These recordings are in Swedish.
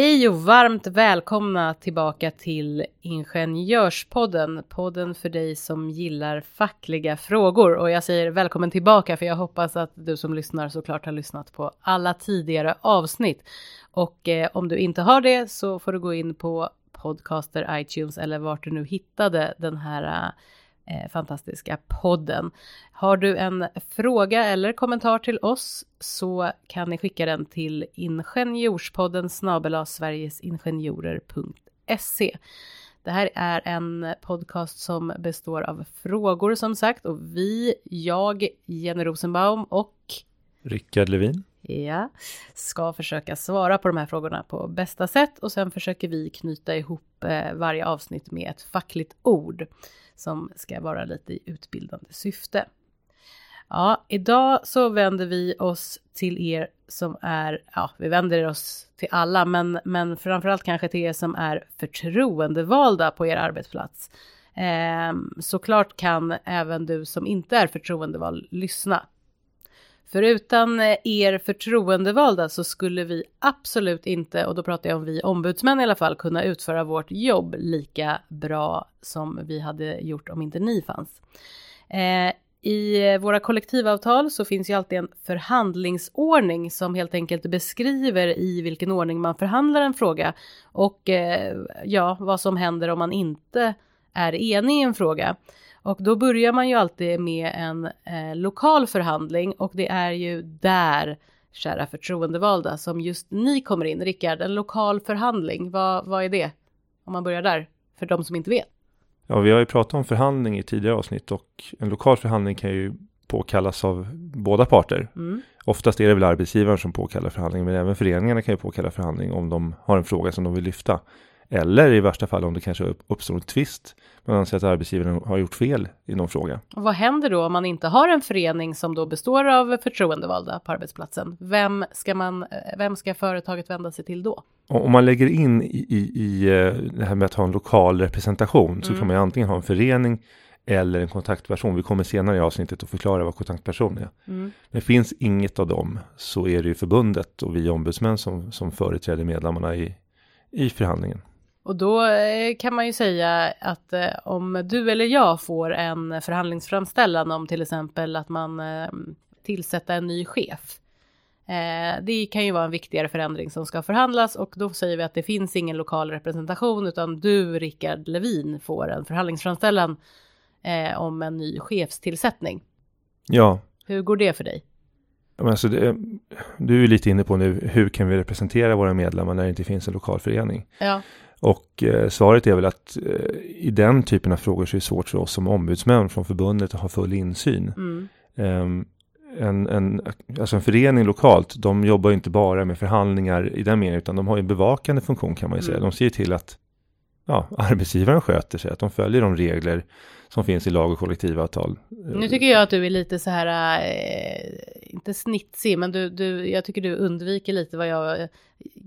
Hej och varmt välkomna tillbaka till Ingenjörspodden, podden för dig som gillar fackliga frågor. Och jag säger välkommen tillbaka för jag hoppas att du som lyssnar såklart har lyssnat på alla tidigare avsnitt. Och eh, om du inte har det så får du gå in på podcaster, iTunes eller vart du nu hittade den här eh, fantastiska podden. Har du en fråga eller kommentar till oss så kan ni skicka den till ingenjorspodden snabela sverigesingenjorer.se. Det här är en podcast som består av frågor som sagt och vi, jag, Jenny Rosenbaum och Rickard Levin. Ja, ska försöka svara på de här frågorna på bästa sätt och sen försöker vi knyta ihop eh, varje avsnitt med ett fackligt ord som ska vara lite i utbildande syfte. Ja, idag så vänder vi oss till er som är, ja, vi vänder oss till alla, men, men framförallt kanske till er som är förtroendevalda på er arbetsplats. Eh, såklart kan även du som inte är förtroendevald lyssna. För utan eh, er förtroendevalda så skulle vi absolut inte, och då pratar jag om vi ombudsmän i alla fall, kunna utföra vårt jobb lika bra som vi hade gjort om inte ni fanns. Eh, i våra kollektivavtal så finns ju alltid en förhandlingsordning som helt enkelt beskriver i vilken ordning man förhandlar en fråga och eh, ja, vad som händer om man inte är enig i en fråga. Och då börjar man ju alltid med en eh, lokal förhandling och det är ju där, kära förtroendevalda, som just ni kommer in. Rickard, en lokal förhandling, vad, vad är det? Om man börjar där, för de som inte vet. Ja, vi har ju pratat om förhandling i tidigare avsnitt och en lokal förhandling kan ju påkallas av båda parter. Mm. Oftast är det väl arbetsgivaren som påkallar förhandling, men även föreningarna kan ju påkalla förhandling om de har en fråga som de vill lyfta. Eller i värsta fall om det kanske uppstår en tvist. Man anser att arbetsgivaren har gjort fel i någon fråga. Och vad händer då om man inte har en förening som då består av förtroendevalda på arbetsplatsen? Vem ska, man, vem ska företaget vända sig till då? Om man lägger in i, i, i eh, det här med att ha en lokal representation mm. så kan man ju antingen ha en förening eller en kontaktperson. Vi kommer senare i avsnittet att förklara vad kontaktperson är. Mm. Men finns inget av dem så är det ju förbundet och vi ombudsmän som, som företräder medlemmarna i, i förhandlingen. Och då eh, kan man ju säga att eh, om du eller jag får en förhandlingsframställan om till exempel att man eh, tillsätter en ny chef. Det kan ju vara en viktigare förändring som ska förhandlas och då säger vi att det finns ingen lokal representation utan du, Rickard Levin, får en förhandlingsframställan om en ny chefstillsättning. Ja. Hur går det för dig? Alltså det, du är lite inne på nu, hur kan vi representera våra medlemmar när det inte finns en lokal förening? Ja. Och eh, svaret är väl att eh, i den typen av frågor så är det svårt för oss som ombudsmän från förbundet att ha full insyn. Mm. Um, en, en, alltså en förening lokalt, de jobbar inte bara med förhandlingar i den meningen, utan de har en bevakande funktion kan man ju säga. Mm. De ser till att ja, arbetsgivaren sköter sig, att de följer de regler som finns i lag och kollektivavtal. Nu tycker jag att du är lite så här, eh, inte snitsig, men du, du, jag tycker du undviker lite vad jag,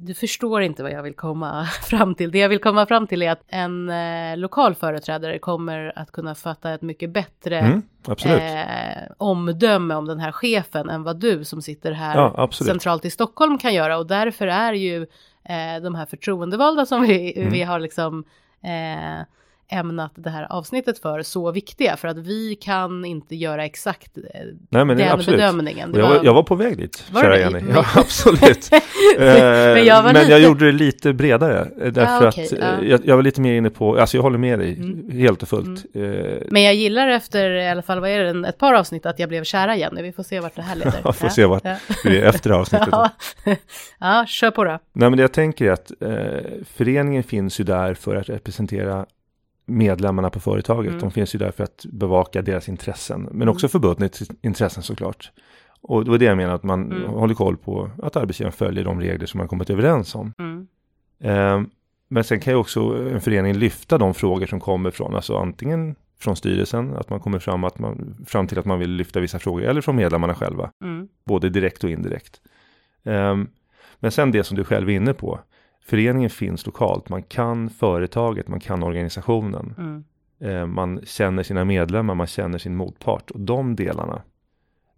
du förstår inte vad jag vill komma fram till. Det jag vill komma fram till är att en eh, lokal företrädare kommer att kunna fatta ett mycket bättre mm, eh, omdöme om den här chefen än vad du som sitter här ja, centralt i Stockholm kan göra. Och därför är ju eh, de här förtroendevalda som vi, mm. vi har liksom eh, ämnat det här avsnittet för så viktiga för att vi kan inte göra exakt eh, Nej, men den absolut. bedömningen. jag, var, jag var på väg dit, var kära Jenny. Ja, absolut. men, jag, men lite... jag gjorde det lite bredare. Eh, därför ah, okay, att ah. jag, jag, var lite mer inne på, alltså jag håller med dig mm. helt och fullt. Mm. men jag gillar efter i alla fall, vad är det, ett par avsnitt att jag blev kära Jenny. Vi får se vart det här leder. ja, får se vart det är efter avsnittet. ja. ja, kör på då. Nej, men det jag tänker är att eh, föreningen finns ju där för att representera medlemmarna på företaget. Mm. De finns ju där för att bevaka deras intressen, men mm. också förbundets intressen såklart. Och det var det jag menar, att man mm. håller koll på att arbetsgivaren följer de regler som man kommit överens om. Mm. Eh, men sen kan ju också en förening lyfta de frågor som kommer från, alltså antingen från styrelsen, att man kommer fram, att man, fram till att man vill lyfta vissa frågor, eller från medlemmarna själva, mm. både direkt och indirekt. Eh, men sen det som du själv är inne på, föreningen finns lokalt. Man kan företaget, man kan organisationen. Mm. Eh, man känner sina medlemmar, man känner sin motpart. Och de delarna,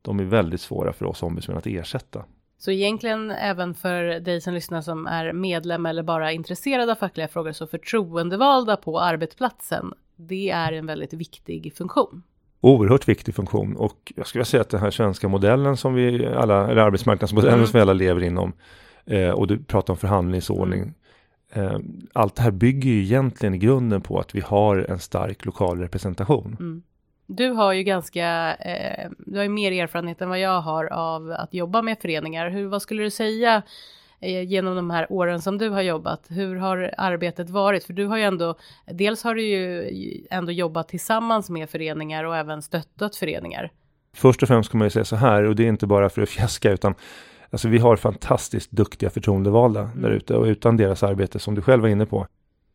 de är väldigt svåra för oss ombudsmän att ersätta. Så egentligen även för dig som lyssnar som är medlem eller bara intresserad av fackliga frågor så förtroendevalda på arbetsplatsen, det är en väldigt viktig funktion. Oerhört viktig funktion och jag skulle säga att den här svenska modellen som vi alla, eller arbetsmarknadsmodellen mm. som vi alla lever inom eh, och du pratar om förhandlingsordning. Mm. Eh, allt det här bygger ju egentligen i grunden på att vi har en stark lokal representation. Mm. Du har ju ganska, eh, du har ju mer erfarenhet än vad jag har av att jobba med föreningar. Hur, vad skulle du säga eh, genom de här åren som du har jobbat? Hur har arbetet varit? För du har ju ändå, dels har du ju ändå jobbat tillsammans med föreningar och även stöttat föreningar. Först och främst kan man ju säga så här, och det är inte bara för att fjäska, utan alltså vi har fantastiskt duktiga förtroendevalda mm. där ute och utan deras arbete, som du själv var inne på,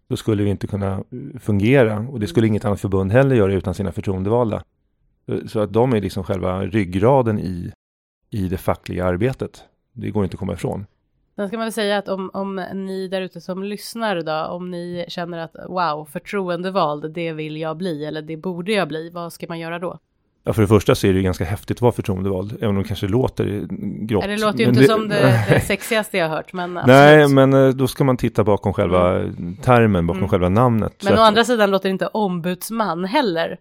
då skulle vi inte kunna eh, fungera och det skulle inget annat förbund heller göra utan sina förtroendevalda. Så att de är liksom själva ryggraden i, i det fackliga arbetet. Det går inte att komma ifrån. Sen ska man väl säga att om, om ni där ute som lyssnar då, om ni känner att wow, förtroendevald, det vill jag bli eller det borde jag bli, vad ska man göra då? Ja, för det första så är det ju ganska häftigt att vara förtroendevald, även om det kanske låter grått. det låter ju inte det, som det, det, sexigaste jag har hört, men absolut. Nej, men eh, då ska man titta bakom själva mm. termen, bakom mm. själva namnet. Men å andra sidan låter det inte ombudsman heller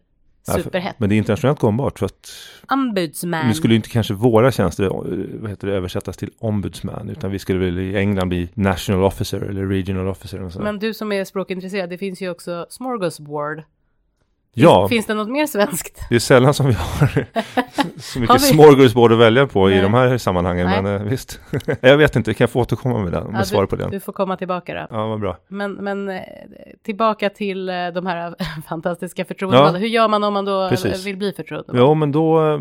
superhett. men det är internationellt gångbart. För att Ombudsman. Nu skulle inte kanske våra tjänster eh, vad heter det, översättas till ombudsman, utan vi skulle väl i England bli national officer eller regional officer. Och men du som är språkintresserad, det finns ju också smorgasbord. Ja. Finns det något mer svenskt? Det är sällan som vi har så mycket smorgasbord att välja på Nej. i de här sammanhangen. Nej. Men eh, visst, jag vet inte, kan jag få återkomma med den? Om ja, svar på den? Du får komma tillbaka då. Ja, vad bra. Men, men eh, tillbaka till eh, de här fantastiska förtroendevalda. Ja. Hur gör man om man då Precis. vill bli förtroendevald? Ja, men då,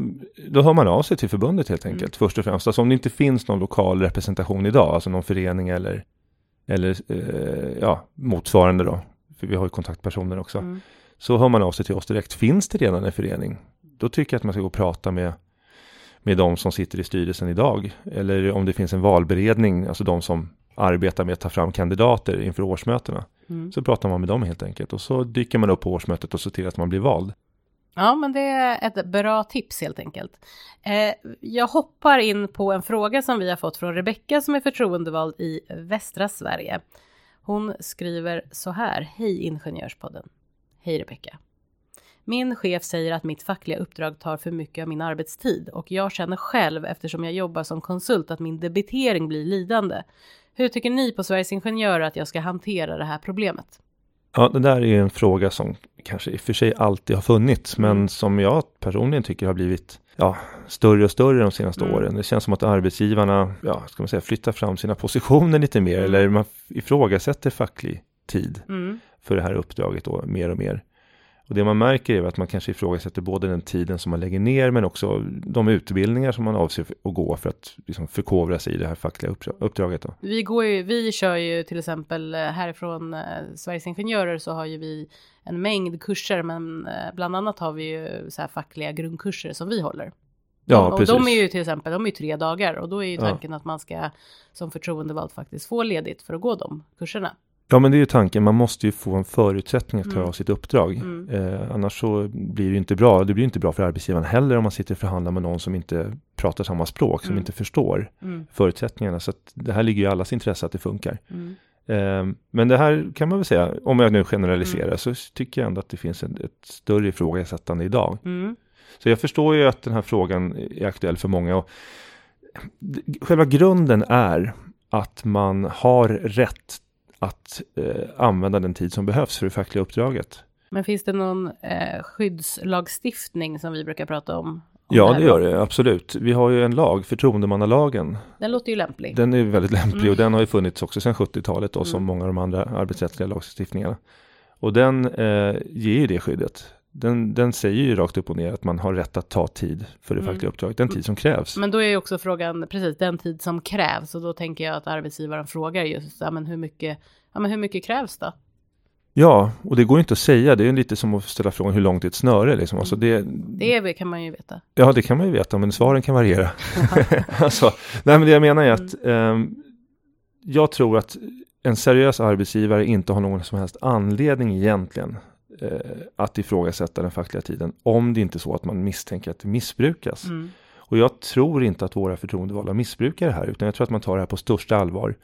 då hör man av sig till förbundet helt enkelt, mm. först och främst. Alltså om det inte finns någon lokal representation idag, alltså någon förening eller, eller ja, motsvarande då, för vi har ju kontaktpersoner också. Mm så hör man av sig till oss direkt. Finns det redan en förening? Då tycker jag att man ska gå och prata med, med de som sitter i styrelsen idag. Eller om det finns en valberedning, alltså de som arbetar med att ta fram kandidater inför årsmötena. Mm. Så pratar man med dem helt enkelt och så dyker man upp på årsmötet och ser till att man blir vald. Ja, men det är ett bra tips helt enkelt. Eh, jag hoppar in på en fråga som vi har fått från Rebecka som är förtroendevald i västra Sverige. Hon skriver så här. Hej Ingenjörspodden. Hej Rebecka. Min chef säger att mitt fackliga uppdrag tar för mycket av min arbetstid och jag känner själv eftersom jag jobbar som konsult att min debitering blir lidande. Hur tycker ni på Sveriges Ingenjörer att jag ska hantera det här problemet? Ja, det där är en fråga som kanske i och för sig alltid har funnits, men mm. som jag personligen tycker har blivit ja, större och större de senaste mm. åren. Det känns som att arbetsgivarna, ja, ska man säga, flyttar fram sina positioner lite mer, mm. eller man ifrågasätter facklig tid. Mm för det här uppdraget då mer och mer. Och det man märker är att man kanske ifrågasätter både den tiden som man lägger ner men också de utbildningar som man avser att gå för att liksom förkovra sig i det här fackliga uppdraget. Då. Vi, går ju, vi kör ju till exempel eh, härifrån eh, Sveriges Ingenjörer så har ju vi en mängd kurser men eh, bland annat har vi ju så här fackliga grundkurser som vi håller. Ja, och precis. de är ju till exempel, de är ju tre dagar och då är ju tanken ja. att man ska som förtroendevald faktiskt få ledigt för att gå de kurserna. Ja men det är ju tanken, man måste ju få en förutsättning att klara mm. av sitt uppdrag. Mm. Eh, annars så blir det inte bra, det blir inte bra för arbetsgivaren heller om man sitter och förhandlar med någon som inte pratar samma språk, som mm. inte förstår mm. förutsättningarna. Så det här ligger ju i allas intresse att det funkar. Mm. Eh, men det här kan man väl säga, om jag nu generaliserar, mm. så tycker jag ändå att det finns en, ett större ifrågasättande idag. Så jag förstår ju att den här frågan är aktuell för många. Och själva grunden är att man har rätt att eh, använda den tid som behövs för det fackliga uppdraget. Men finns det någon eh, skyddslagstiftning som vi brukar prata om? om ja, det, det gör det absolut. Vi har ju en lag, förtroendemannalagen. Den låter ju lämplig. Den är väldigt lämplig mm. och den har ju funnits också sedan 70-talet då, mm. som många av de andra arbetsrättsliga lagstiftningarna. Och den eh, ger ju det skyddet den, den säger ju rakt upp och ner att man har rätt att ta tid för det mm. fackliga uppdraget, den tid som krävs. Men då är ju också frågan, precis den tid som krävs, och då tänker jag att arbetsgivaren frågar just, ja men hur mycket, ja men hur mycket krävs då? Ja, och det går inte att säga, det är lite som att ställa frågan hur långt är ett snöre liksom. Alltså det, det kan man ju veta. Ja, det kan man ju veta, men svaren kan variera. alltså, nej men det jag menar är att mm. eh, jag tror att en seriös arbetsgivare inte har någon som helst anledning egentligen att ifrågasätta den fackliga tiden om det inte är så att man misstänker att det missbrukas. Mm. Och jag tror inte att våra förtroendevalda missbrukar det här, utan jag tror att man tar det här på största allvar.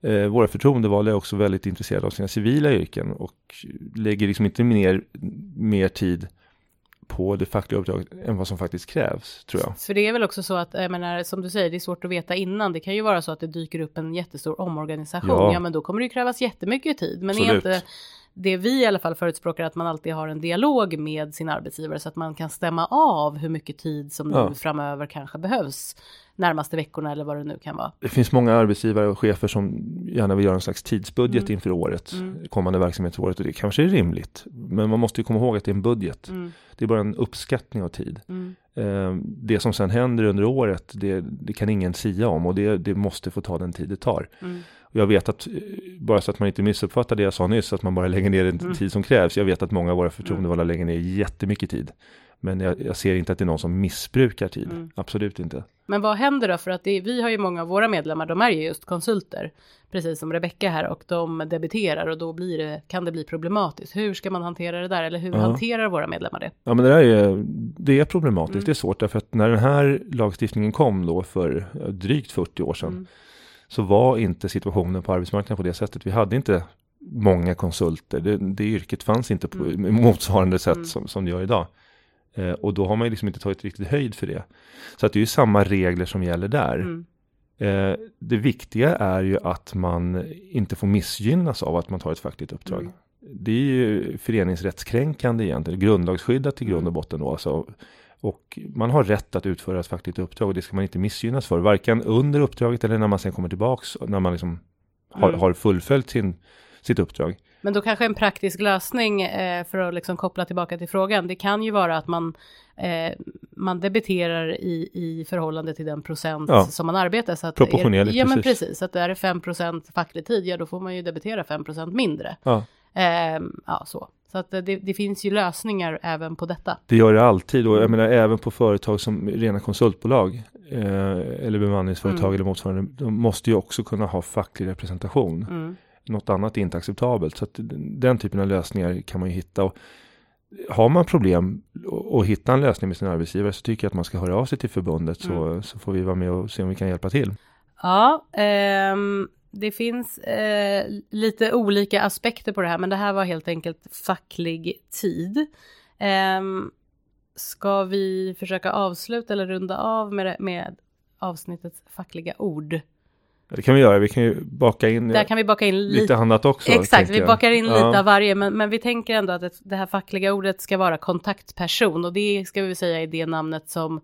Eh, våra förtroendevalda är också väldigt intresserade av sina civila yrken och lägger liksom inte mer, mer tid på det fackliga uppdraget än vad som faktiskt krävs, tror jag. För det är väl också så att, jag menar, som du säger, det är svårt att veta innan. Det kan ju vara så att det dyker upp en jättestor omorganisation. Ja, ja men då kommer det ju krävas jättemycket tid. Men Absolut. är inte det vi i alla fall förespråkar att man alltid har en dialog med sin arbetsgivare så att man kan stämma av hur mycket tid som ja. nu framöver kanske behövs närmaste veckorna eller vad det nu kan vara. Det finns många arbetsgivare och chefer som gärna vill göra en slags tidsbudget mm. inför året, mm. kommande verksamhetsåret och det kanske är rimligt. Men man måste ju komma ihåg att det är en budget. Mm. Det är bara en uppskattning av tid. Mm. Eh, det som sen händer under året, det, det kan ingen sia om och det, det, måste få ta den tid det tar. Mm. Jag vet att, eh, bara så att man inte missuppfattar det jag sa nyss, att man bara lägger ner den mm. tid som krävs. Jag vet att många av våra förtroendevalda lägger ner jättemycket tid. Men jag, jag, ser inte att det är någon som missbrukar tid. Mm. Absolut inte. Men vad händer då? För att det, vi har ju många av våra medlemmar, de är ju just konsulter. Precis som Rebecka här och de debiterar och då blir det, kan det bli problematiskt. Hur ska man hantera det där? Eller hur ja. hanterar våra medlemmar det? Ja men det där är, det är problematiskt. Mm. Det är svårt därför att när den här lagstiftningen kom då för drygt 40 år sedan. Så var inte situationen på arbetsmarknaden på det sättet. Vi hade inte många konsulter. Det, det yrket fanns inte på mm. motsvarande sätt mm. som, som det gör idag. Eh, och då har man ju liksom inte tagit riktigt höjd för det. Så att det är ju samma regler som gäller där. Mm. Eh, det viktiga är ju att man inte får missgynnas av att man tar ett fackligt uppdrag. Mm. Det är ju föreningsrättskränkande egentligen, grundlagsskyddat i grund och mm. botten då. Alltså, och man har rätt att utföra ett fackligt uppdrag och det ska man inte missgynnas för. Varken under uppdraget eller när man sen kommer tillbaks, när man liksom har, mm. har fullföljt sin, sitt uppdrag. Men då kanske en praktisk lösning eh, för att liksom koppla tillbaka till frågan. Det kan ju vara att man, eh, man debiterar i, i förhållande till den procent ja. som man arbetar. Så att Proportionerligt. Är, ja, men precis. Så att det är 5 procent facklig tid, ja då får man ju debitera 5 procent mindre. Ja. Eh, ja, så. Så att det, det, finns ju lösningar även på detta. Det gör det alltid och jag menar även på företag som rena konsultbolag eh, eller bemanningsföretag mm. eller motsvarande. De måste ju också kunna ha facklig representation. Mm. Något annat är inte acceptabelt. Så att den typen av lösningar kan man ju hitta. Och har man problem och hitta en lösning med sin arbetsgivare så tycker jag att man ska höra av sig till förbundet så, mm. så får vi vara med och se om vi kan hjälpa till. Ja, um, det finns eh, lite olika aspekter på det här, men det här var helt enkelt facklig tid. Um, ska vi försöka avsluta eller runda av med, med avsnittets fackliga ord? Det kan vi göra, vi kan ju baka in, Där kan vi baka in lite, lite annat också. Exakt, vi bakar in ja. lite av varje, men, men vi tänker ändå att det här fackliga ordet ska vara kontaktperson och det ska vi säga är det namnet som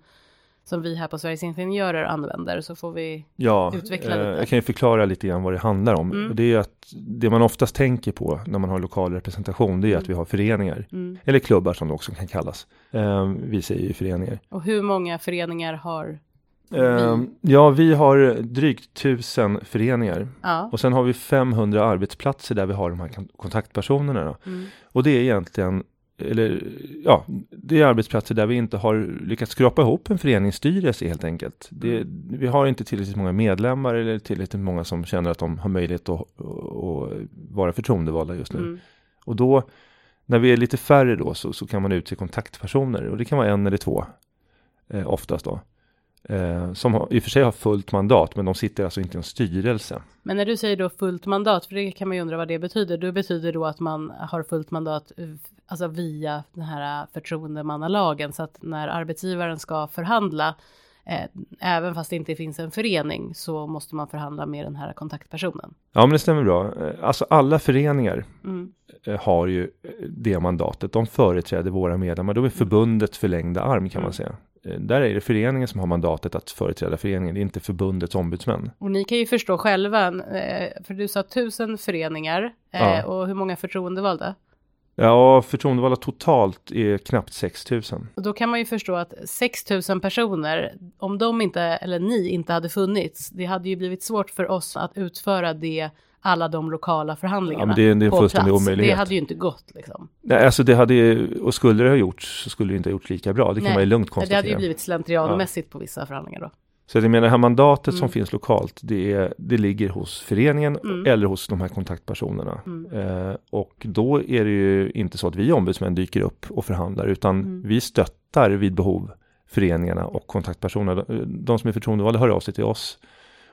som vi här på Sveriges Ingenjörer använder så får vi ja, utveckla lite. Jag kan ju förklara lite grann vad det handlar om. Mm. Och det är att det man oftast tänker på när man har lokal representation det är mm. att vi har föreningar. Mm. Eller klubbar som det också kan kallas. Eh, vi säger ju föreningar. Och hur många föreningar har Uh, ja, vi har drygt tusen föreningar ja. och sen har vi 500 arbetsplatser där vi har de här kontaktpersonerna. Mm. Och det är egentligen, eller ja, det är arbetsplatser där vi inte har lyckats skrapa ihop en föreningsstyrelse helt enkelt. Det, mm. Vi har inte tillräckligt många medlemmar eller tillräckligt många som känner att de har möjlighet att, att vara förtroendevalda just nu. Mm. Och då, när vi är lite färre då, så, så kan man utse kontaktpersoner och det kan vara en eller två eh, oftast då. Eh, som i och för sig har fullt mandat, men de sitter alltså inte i en styrelse. Men när du säger då fullt mandat, för det kan man ju undra vad det betyder, då betyder då att man har fullt mandat alltså via den här förtroendemannalagen, så att när arbetsgivaren ska förhandla, eh, även fast det inte finns en förening, så måste man förhandla med den här kontaktpersonen. Ja, men det stämmer bra. Eh, alltså alla föreningar mm. Eh, har ju det mandatet. De företräder våra medlemmar. De är förbundets förlängda arm kan mm. man säga. Eh, där är det föreningen som har mandatet att företräda föreningen, det är inte förbundets ombudsmän. Och ni kan ju förstå själva, eh, för du sa tusen föreningar eh, ja. och hur många förtroendevalda? Ja, förtroendevalda totalt är knappt 6 000. Och då kan man ju förstå att 6 000 personer, om de inte, eller ni inte hade funnits, det hade ju blivit svårt för oss att utföra det alla de lokala förhandlingarna ja, det, det är en fullständig omöjlighet. Det hade ju inte gått liksom. Nej, alltså det hade, och skulle det ha gjorts så skulle det inte ha gjorts lika bra. Det kan Nej, man ju lugnt konstatera. Det hade ju blivit slentrianmässigt ja. på vissa förhandlingar då. Så jag menar, det här mandatet mm. som finns lokalt, det, är, det ligger hos föreningen mm. eller hos de här kontaktpersonerna. Mm. Eh, och då är det ju inte så att vi ombudsmän dyker upp och förhandlar, utan mm. vi stöttar vid behov föreningarna och kontaktpersonerna. De, de som är förtroendevalda hör av sig till oss.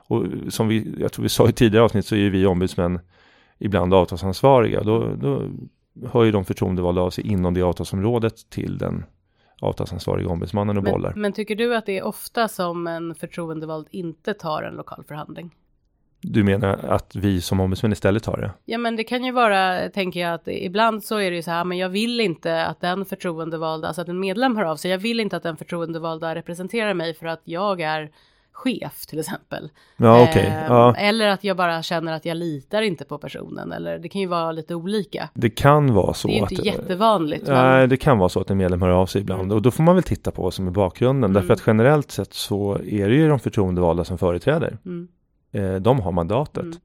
Och som vi, jag tror vi sa i tidigare avsnitt så är vi ombudsmän ibland avtalsansvariga. Då, då hör ju de förtroendevalda av sig inom det avtalsområdet till den avtalsansvariga ombudsmannen och men, bollar. Men tycker du att det är ofta som en förtroendevald inte tar en lokal förhandling? Du menar att vi som ombudsmän istället tar det? Ja, men det kan ju vara, tänker jag, att ibland så är det ju så här, men jag vill inte att den förtroendevalda, alltså att en medlem hör av sig, jag vill inte att den förtroendevalda representerar mig för att jag är chef till exempel. Ja, okay. eh, ja. Eller att jag bara känner att jag litar inte på personen. Eller det kan ju vara lite olika. Det kan vara så. Det är inte att, jättevanligt. Nej, men... det kan vara så att en medlem hör av sig ibland. Mm. Och då får man väl titta på vad som är bakgrunden. Mm. Därför att generellt sett så är det ju de förtroendevalda som företräder. Mm. Eh, de har mandatet. Mm.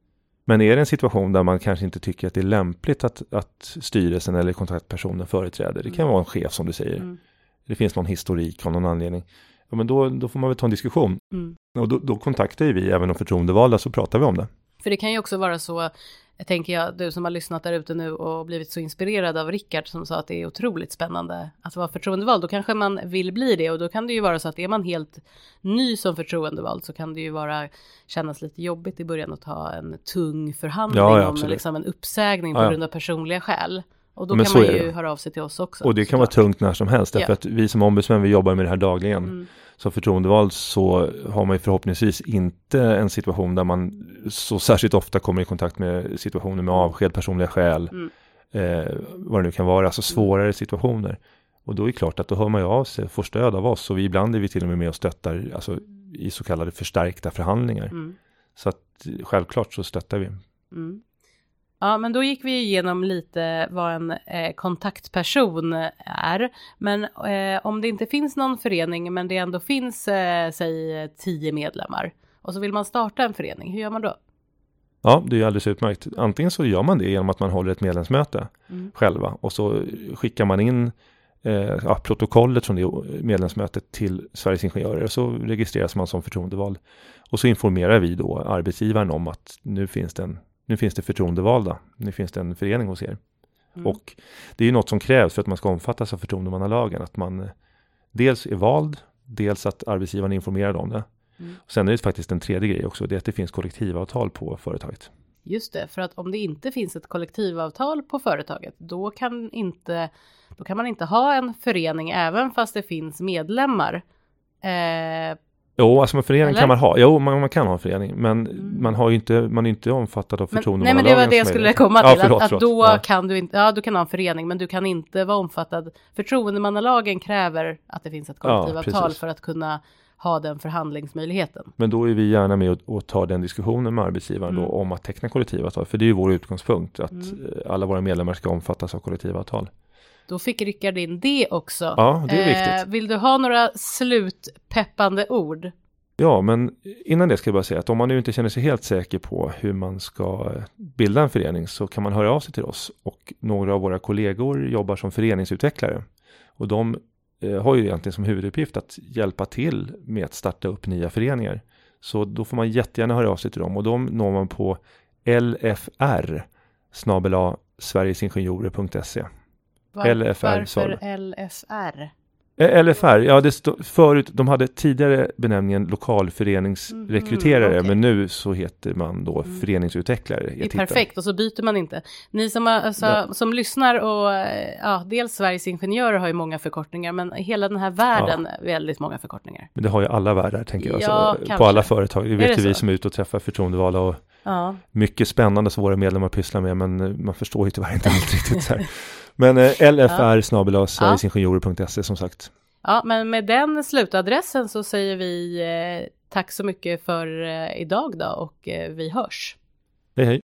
Men är det en situation där man kanske inte tycker att det är lämpligt att, att styrelsen eller kontaktpersonen företräder. Det kan mm. vara en chef som du säger. Det finns någon historik av någon anledning ja, men då, då får man väl ta en diskussion. Mm. Och då, då kontaktar ju vi även de förtroendevalda så pratar vi om det. För det kan ju också vara så, tänker jag, du som har lyssnat där ute nu och blivit så inspirerad av Rickard som sa att det är otroligt spännande att vara förtroendevald, då kanske man vill bli det och då kan det ju vara så att är man helt ny som förtroendevald så kan det ju vara kännas lite jobbigt i början att ta en tung förhandling ja, ja, om liksom en uppsägning på ja, grund av personliga skäl. Och då Men kan man ju höra av sig till oss också. Och det kan vara tungt när som helst, därför ja. att vi som ombudsmän, vi jobbar med det här dagligen. Mm. Som förtroendevald så har man ju förhoppningsvis inte en situation där man så särskilt ofta kommer i kontakt med situationer med avsked, personliga skäl, mm. eh, vad det nu kan vara, alltså mm. svårare situationer. Och då är det klart att då hör man ju av sig, får stöd av oss och vi ibland är vi till och med med och stöttar alltså, i så kallade förstärkta förhandlingar. Mm. Så att självklart så stöttar vi. Mm. Ja, men då gick vi igenom lite vad en eh, kontaktperson är. Men eh, om det inte finns någon förening, men det ändå finns, eh, säg tio medlemmar, och så vill man starta en förening, hur gör man då? Ja, det är alldeles utmärkt. Antingen så gör man det genom att man håller ett medlemsmöte mm. själva och så skickar man in eh, protokollet från det medlemsmötet till Sveriges Ingenjörer och så registreras man som förtroendevald. Och så informerar vi då arbetsgivaren om att nu finns det en nu finns det förtroendevalda, nu finns det en förening hos er. Mm. Och det är ju något som krävs för att man ska omfattas av förtroendemannalagen, att man eh, dels är vald, dels att arbetsgivaren är informerad om det. Mm. Och sen är det faktiskt en tredje grej också, det är att det finns kollektivavtal på företaget. Just det, för att om det inte finns ett kollektivavtal på företaget, då kan, inte, då kan man inte ha en förening även fast det finns medlemmar eh, Jo, alltså en förening Eller? kan man ha. Jo, man, man kan ha en förening, men mm. man har ju inte, man är inte omfattad av förtroendemannalagen. Nej, men det var det jag skulle komma till, ja, förlåt, att, att, då ja. kan du inte, ja, du kan ha en förening, men du kan inte vara omfattad. Förtroendemannalagen kräver att det finns ett kollektivavtal ja, för att kunna ha den förhandlingsmöjligheten. Men då är vi gärna med och, och tar den diskussionen med arbetsgivaren mm. då om att teckna kollektivavtal, för det är ju vår utgångspunkt att mm. Eh, alla våra medlemmar ska omfattas av kollektivavtal. Då fick Rickard in det också. Ja, det är viktigt. Eh, vill du ha några slutpeppande ord? Ja, men innan det ska jag bara säga att om man nu inte känner sig helt säker på hur man ska bilda en förening så kan man höra av sig till oss och några av våra kollegor jobbar som föreningsutvecklare och de eh, har ju egentligen som huvuduppgift att hjälpa till med att starta upp nya föreningar. Så då får man jättegärna höra av sig till dem och de når man på lfr snabela sverigesingenjorer.se var, LFR, varför LFR? Eh, LFR, ja det stod förut, de hade tidigare benämningen lokalföreningsrekryterare mm, okay. men nu så heter man då mm. föreningsutvecklare. Det är perfekt och så byter man inte. Ni som, alltså, ja. som lyssnar och ja, dels Sveriges Ingenjörer har ju många förkortningar men hela den här världen ja. väldigt många förkortningar. Men det har ju alla världar tänker jag, ja, så, på alla företag. Det vet ju vi som är ute och träffar förtroendevalda och ja. mycket spännande som våra medlemmar pysslar med men man förstår ju tyvärr inte riktigt så här. Men eh, LFR snabel sverigesingenjorer.se som sagt. Ja, men med den slutadressen så säger vi eh, tack så mycket för eh, idag då och eh, vi hörs. Hej hej.